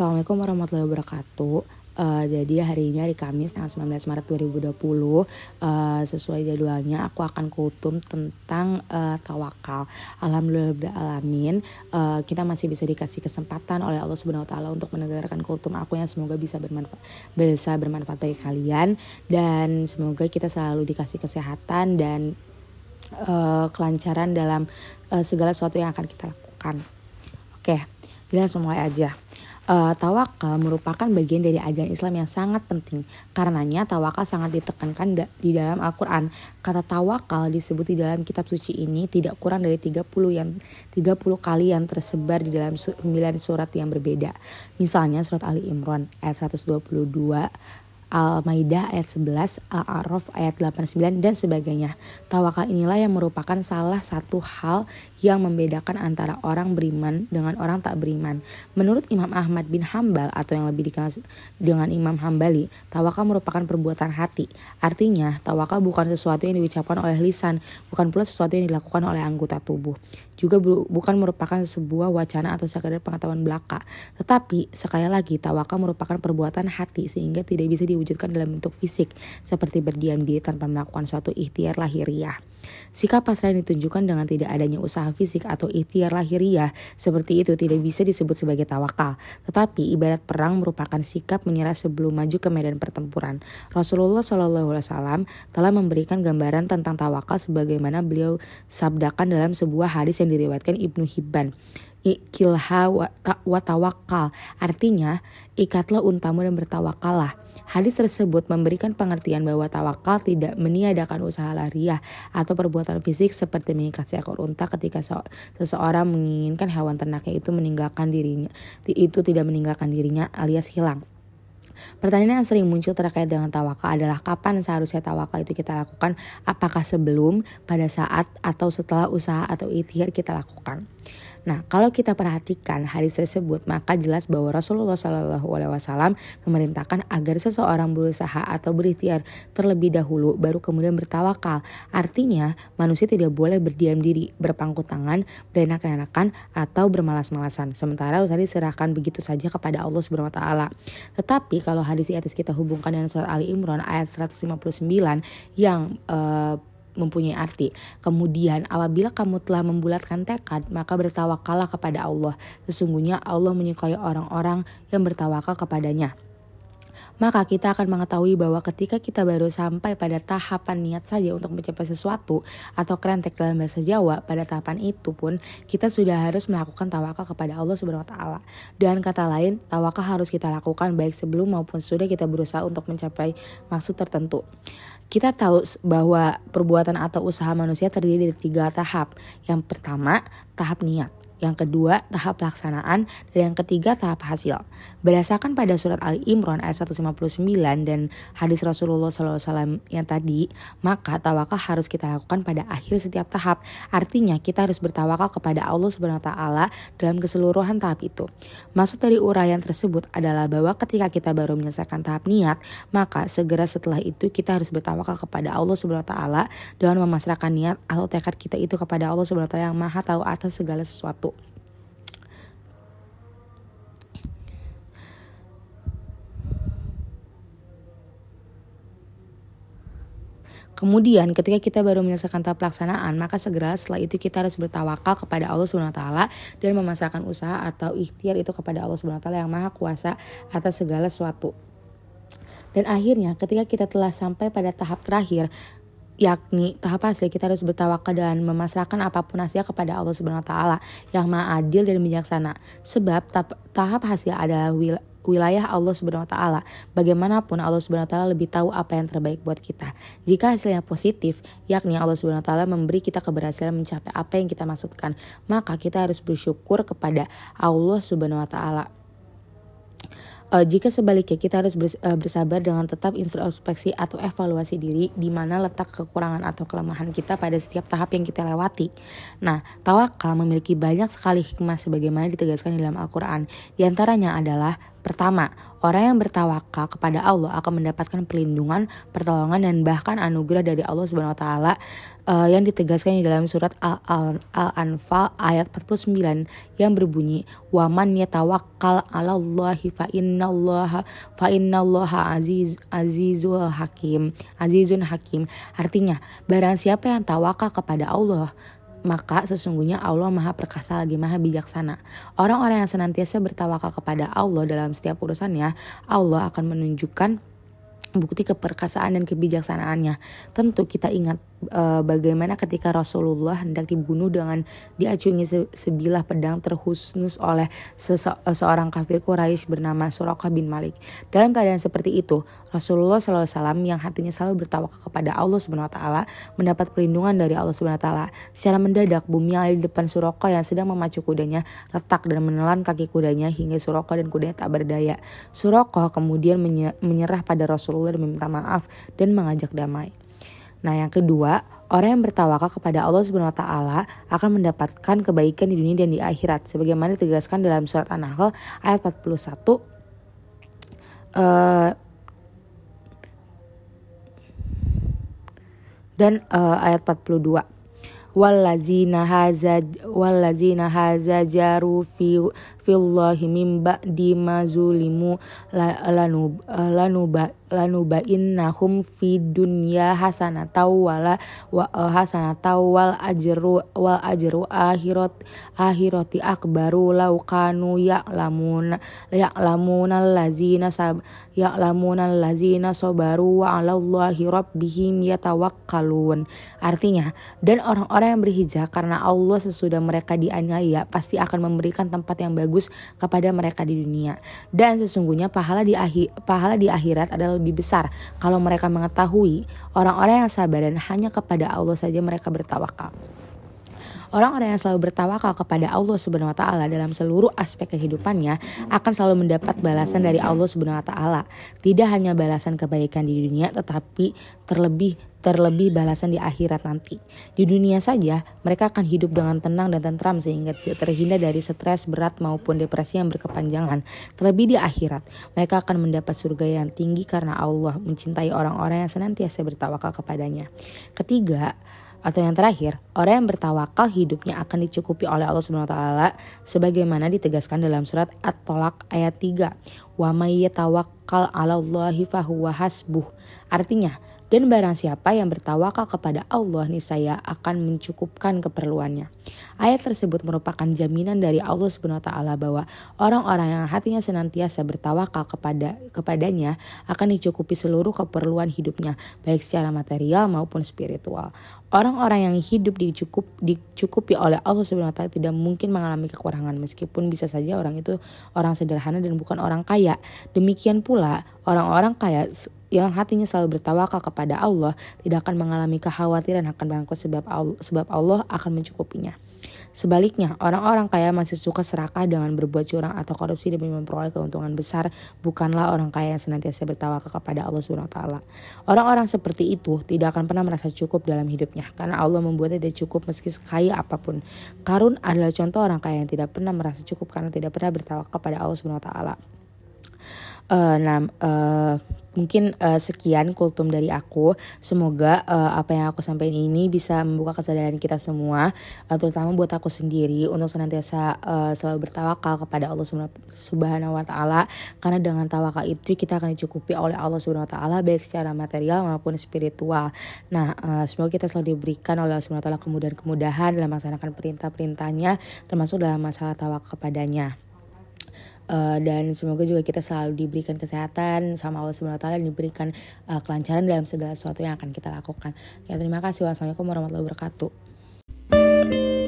Assalamualaikum warahmatullahi wabarakatuh. Uh, jadi hari ini hari Kamis tanggal 19 Maret 2020 uh, sesuai jadwalnya aku akan kutum tentang uh, tawakal. Alhamdulillah alamin uh, kita masih bisa dikasih kesempatan oleh Allah Subhanahu wa untuk menegakkan kultum aku yang semoga bisa bermanfaat bisa bermanfaat bagi kalian dan semoga kita selalu dikasih kesehatan dan uh, kelancaran dalam uh, segala sesuatu yang akan kita lakukan. Oke, kita semua aja. Uh, tawakal merupakan bagian dari ajaran Islam yang sangat penting. Karenanya tawakal sangat ditekankan da di dalam Al-Qur'an. Kata tawakal disebut di dalam kitab suci ini tidak kurang dari 30 yang 30 kali yang tersebar di dalam 9 surat yang berbeda. Misalnya surat Ali Imran ayat 122 Al-Maidah ayat 11, Al-A'raf ayat 89 dan sebagainya. Tawakal inilah yang merupakan salah satu hal yang membedakan antara orang beriman dengan orang tak beriman. Menurut Imam Ahmad bin Hambal atau yang lebih dikenal dengan Imam Hambali, tawakal merupakan perbuatan hati. Artinya, tawakal bukan sesuatu yang diucapkan oleh lisan, bukan pula sesuatu yang dilakukan oleh anggota tubuh. Juga bukan merupakan sebuah wacana atau sekadar pengetahuan belaka. Tetapi, sekali lagi, tawakal merupakan perbuatan hati sehingga tidak bisa di diwujudkan dalam bentuk fisik, seperti berdiam diri tanpa melakukan suatu ikhtiar lahiriah. Sikap pasrah ditunjukkan dengan tidak adanya usaha fisik atau ikhtiar lahiriah seperti itu tidak bisa disebut sebagai tawakal. Tetapi ibarat perang merupakan sikap menyerah sebelum maju ke medan pertempuran. Rasulullah SAW telah memberikan gambaran tentang tawakal sebagaimana beliau sabdakan dalam sebuah hadis yang diriwayatkan Ibnu Hibban ikilha wa tawakal. Artinya, ikatlah untamu dan bertawakallah. Hadis tersebut memberikan pengertian bahwa tawakal tidak meniadakan usaha lariah atau perbuatan fisik seperti mengikat seekor unta ketika seseorang menginginkan hewan ternaknya itu meninggalkan dirinya, itu tidak meninggalkan dirinya alias hilang. Pertanyaan yang sering muncul terkait dengan tawakal adalah kapan seharusnya tawakal itu kita lakukan? Apakah sebelum, pada saat, atau setelah usaha atau ikhtiar kita lakukan? Nah, kalau kita perhatikan hadis tersebut, maka jelas bahwa Rasulullah Shallallahu Alaihi Wasallam memerintahkan agar seseorang berusaha atau berikhtiar terlebih dahulu, baru kemudian bertawakal. Artinya, manusia tidak boleh berdiam diri, berpangku tangan, berenak-enakan, atau bermalas-malasan. Sementara usaha diserahkan begitu saja kepada Allah Subhanahu Wa Taala. Tetapi kalau hadis di atas kita hubungkan dengan surat Ali Imran ayat 159 yang uh, mempunyai arti. Kemudian apabila kamu telah membulatkan tekad, maka bertawakallah kepada Allah. Sesungguhnya Allah menyukai orang-orang yang bertawakal kepadanya maka kita akan mengetahui bahwa ketika kita baru sampai pada tahapan niat saja untuk mencapai sesuatu atau kerentek dalam bahasa Jawa, pada tahapan itu pun kita sudah harus melakukan tawakal kepada Allah Subhanahu wa taala. Dan kata lain, tawakal harus kita lakukan baik sebelum maupun sudah kita berusaha untuk mencapai maksud tertentu. Kita tahu bahwa perbuatan atau usaha manusia terdiri dari tiga tahap. Yang pertama, tahap niat yang kedua tahap pelaksanaan, dan yang ketiga tahap hasil. Berdasarkan pada surat Ali Imran ayat 159 dan hadis Rasulullah SAW yang tadi, maka tawakal harus kita lakukan pada akhir setiap tahap. Artinya kita harus bertawakal kepada Allah Subhanahu taala dalam keseluruhan tahap itu. Maksud dari uraian tersebut adalah bahwa ketika kita baru menyelesaikan tahap niat, maka segera setelah itu kita harus bertawakal kepada Allah Subhanahu taala dengan memasrahkan niat atau tekad kita itu kepada Allah Subhanahu taala yang Maha tahu atas segala sesuatu. Kemudian ketika kita baru menyelesaikan tahap pelaksanaan, maka segera setelah itu kita harus bertawakal kepada Allah Subhanahu wa taala dan memasrahkan usaha atau ikhtiar itu kepada Allah Subhanahu wa taala yang Maha Kuasa atas segala sesuatu. Dan akhirnya ketika kita telah sampai pada tahap terakhir, yakni tahap hasil kita harus bertawakal dan memasrahkan apa pun hasil kepada Allah Subhanahu wa taala yang Maha adil dan bijaksana. Sebab tahap hasil adalah wilayah Allah Subhanahu wa taala. Bagaimanapun Allah Subhanahu wa taala lebih tahu apa yang terbaik buat kita. Jika hasilnya positif, yakni Allah Subhanahu wa taala memberi kita keberhasilan mencapai apa yang kita maksudkan, maka kita harus bersyukur kepada Allah Subhanahu wa taala. Uh, jika sebaliknya kita harus uh, bersabar dengan tetap introspeksi atau evaluasi diri di mana letak kekurangan atau kelemahan kita pada setiap tahap yang kita lewati. Nah, tawakal memiliki banyak sekali hikmah sebagaimana ditegaskan dalam Al-Qur'an. Di antaranya adalah Pertama, orang yang bertawakal kepada Allah akan mendapatkan perlindungan, pertolongan dan bahkan anugerah dari Allah Subhanahu wa taala uh, yang ditegaskan di dalam surat Al-Anfal ayat 49 yang berbunyi waman yatawakkal 'alallahi fa innallaha fa innallaha aziz azizul hakim azizun hakim. Artinya barang siapa yang tawakal kepada Allah maka sesungguhnya Allah maha perkasa lagi maha bijaksana. Orang-orang yang senantiasa bertawakal kepada Allah dalam setiap urusannya, Allah akan menunjukkan bukti keperkasaan dan kebijaksanaannya. Tentu kita ingat uh, bagaimana ketika Rasulullah hendak dibunuh dengan diacungi se sebilah pedang terhusnus oleh sese seorang kafir Quraisy bernama Suraqah bin Malik. Dalam keadaan seperti itu, Rasulullah SAW yang hatinya selalu bertawakal kepada Allah Subhanahu wa taala mendapat perlindungan dari Allah Subhanahu wa taala. Secara mendadak bumi yang ada di depan Suraqah yang sedang memacu kudanya retak dan menelan kaki kudanya hingga Suraqah dan kudanya tak berdaya. Suraqah kemudian menyerah pada Rasulullah dan meminta maaf dan mengajak damai. Nah, yang kedua, orang yang bertawakal kepada Allah Subhanahu wa taala akan mendapatkan kebaikan di dunia dan di akhirat sebagaimana ditegaskan dalam surat An-Nahl ayat 41 uh, dan uh, ayat 42 wallazina haza wallazina haza jaru fi fillahi min ba'di ma zulimu lanub lanuba lanubainnahum fi dunya hasanatan wala wa uh, hasanatan wal ajru wal ajru akhirat akhirati akbaru law kanu ya'lamun ya'lamun allazina sab ya'lamun allazina sabaru wa 'alallahi rabbihim yatawakkalun. Artinya dan orang-orang yang berhijrah karena Allah sesudah mereka dianiaya pasti akan memberikan tempat yang bagus kepada mereka di dunia dan sesungguhnya pahala di akhir pahala di akhirat adalah lebih besar kalau mereka mengetahui orang-orang yang sabar dan hanya kepada Allah saja mereka bertawakal. Orang-orang yang selalu bertawakal kepada Allah Subhanahu wa taala dalam seluruh aspek kehidupannya akan selalu mendapat balasan dari Allah Subhanahu wa taala. Tidak hanya balasan kebaikan di dunia tetapi terlebih terlebih balasan di akhirat nanti. Di dunia saja, mereka akan hidup dengan tenang dan tentram sehingga tidak terhindar dari stres berat maupun depresi yang berkepanjangan. Terlebih di akhirat, mereka akan mendapat surga yang tinggi karena Allah mencintai orang-orang yang senantiasa bertawakal kepadanya. Ketiga, atau yang terakhir, orang yang bertawakal hidupnya akan dicukupi oleh Allah Subhanahu wa taala sebagaimana ditegaskan dalam surat At-Tolak ayat 3. Wa may fahuwa hasbuh. Artinya, dan barang siapa yang bertawakal kepada Allah niscaya akan mencukupkan keperluannya. Ayat tersebut merupakan jaminan dari Allah Subhanahu bahwa orang-orang yang hatinya senantiasa bertawakal kepada kepadanya akan dicukupi seluruh keperluan hidupnya, baik secara material maupun spiritual. Orang-orang yang hidup dicukup dicukupi oleh Allah Subhanahu tidak mungkin mengalami kekurangan meskipun bisa saja orang itu orang sederhana dan bukan orang kaya. Demikian pula orang-orang kaya yang hatinya selalu bertawakal kepada Allah tidak akan mengalami kekhawatiran akan bangkrut sebab Allah, sebab Allah akan mencukupinya. Sebaliknya, orang-orang kaya masih suka serakah dengan berbuat curang atau korupsi demi memperoleh keuntungan besar, bukanlah orang kaya yang senantiasa bertawakal kepada Allah Subhanahu wa taala. Orang-orang seperti itu tidak akan pernah merasa cukup dalam hidupnya karena Allah membuatnya tidak cukup meski sekaya apa pun. Karun adalah contoh orang kaya yang tidak pernah merasa cukup karena tidak pernah bertawakal kepada Allah Subhanahu wa taala. Uh, nah, uh, mungkin uh, sekian kultum dari aku. Semoga uh, apa yang aku sampaikan ini bisa membuka kesadaran kita semua, uh, terutama buat aku sendiri untuk senantiasa uh, selalu bertawakal kepada Allah Subhanahu wa taala karena dengan tawakal itu kita akan dicukupi oleh Allah Subhanahu wa taala baik secara material maupun spiritual. Nah, uh, semoga kita selalu diberikan oleh Allah Subhanahu wa taala kemudahan-kemudahan dalam melaksanakan perintah-perintahnya termasuk dalam masalah tawakal kepadanya. Eh, dan semoga juga kita selalu diberikan kesehatan sama Allah Subhanahu wa taala diberikan uh, kelancaran dalam segala sesuatu yang akan kita lakukan. Ya terima kasih. Wassalamualaikum warahmatullahi wabarakatuh.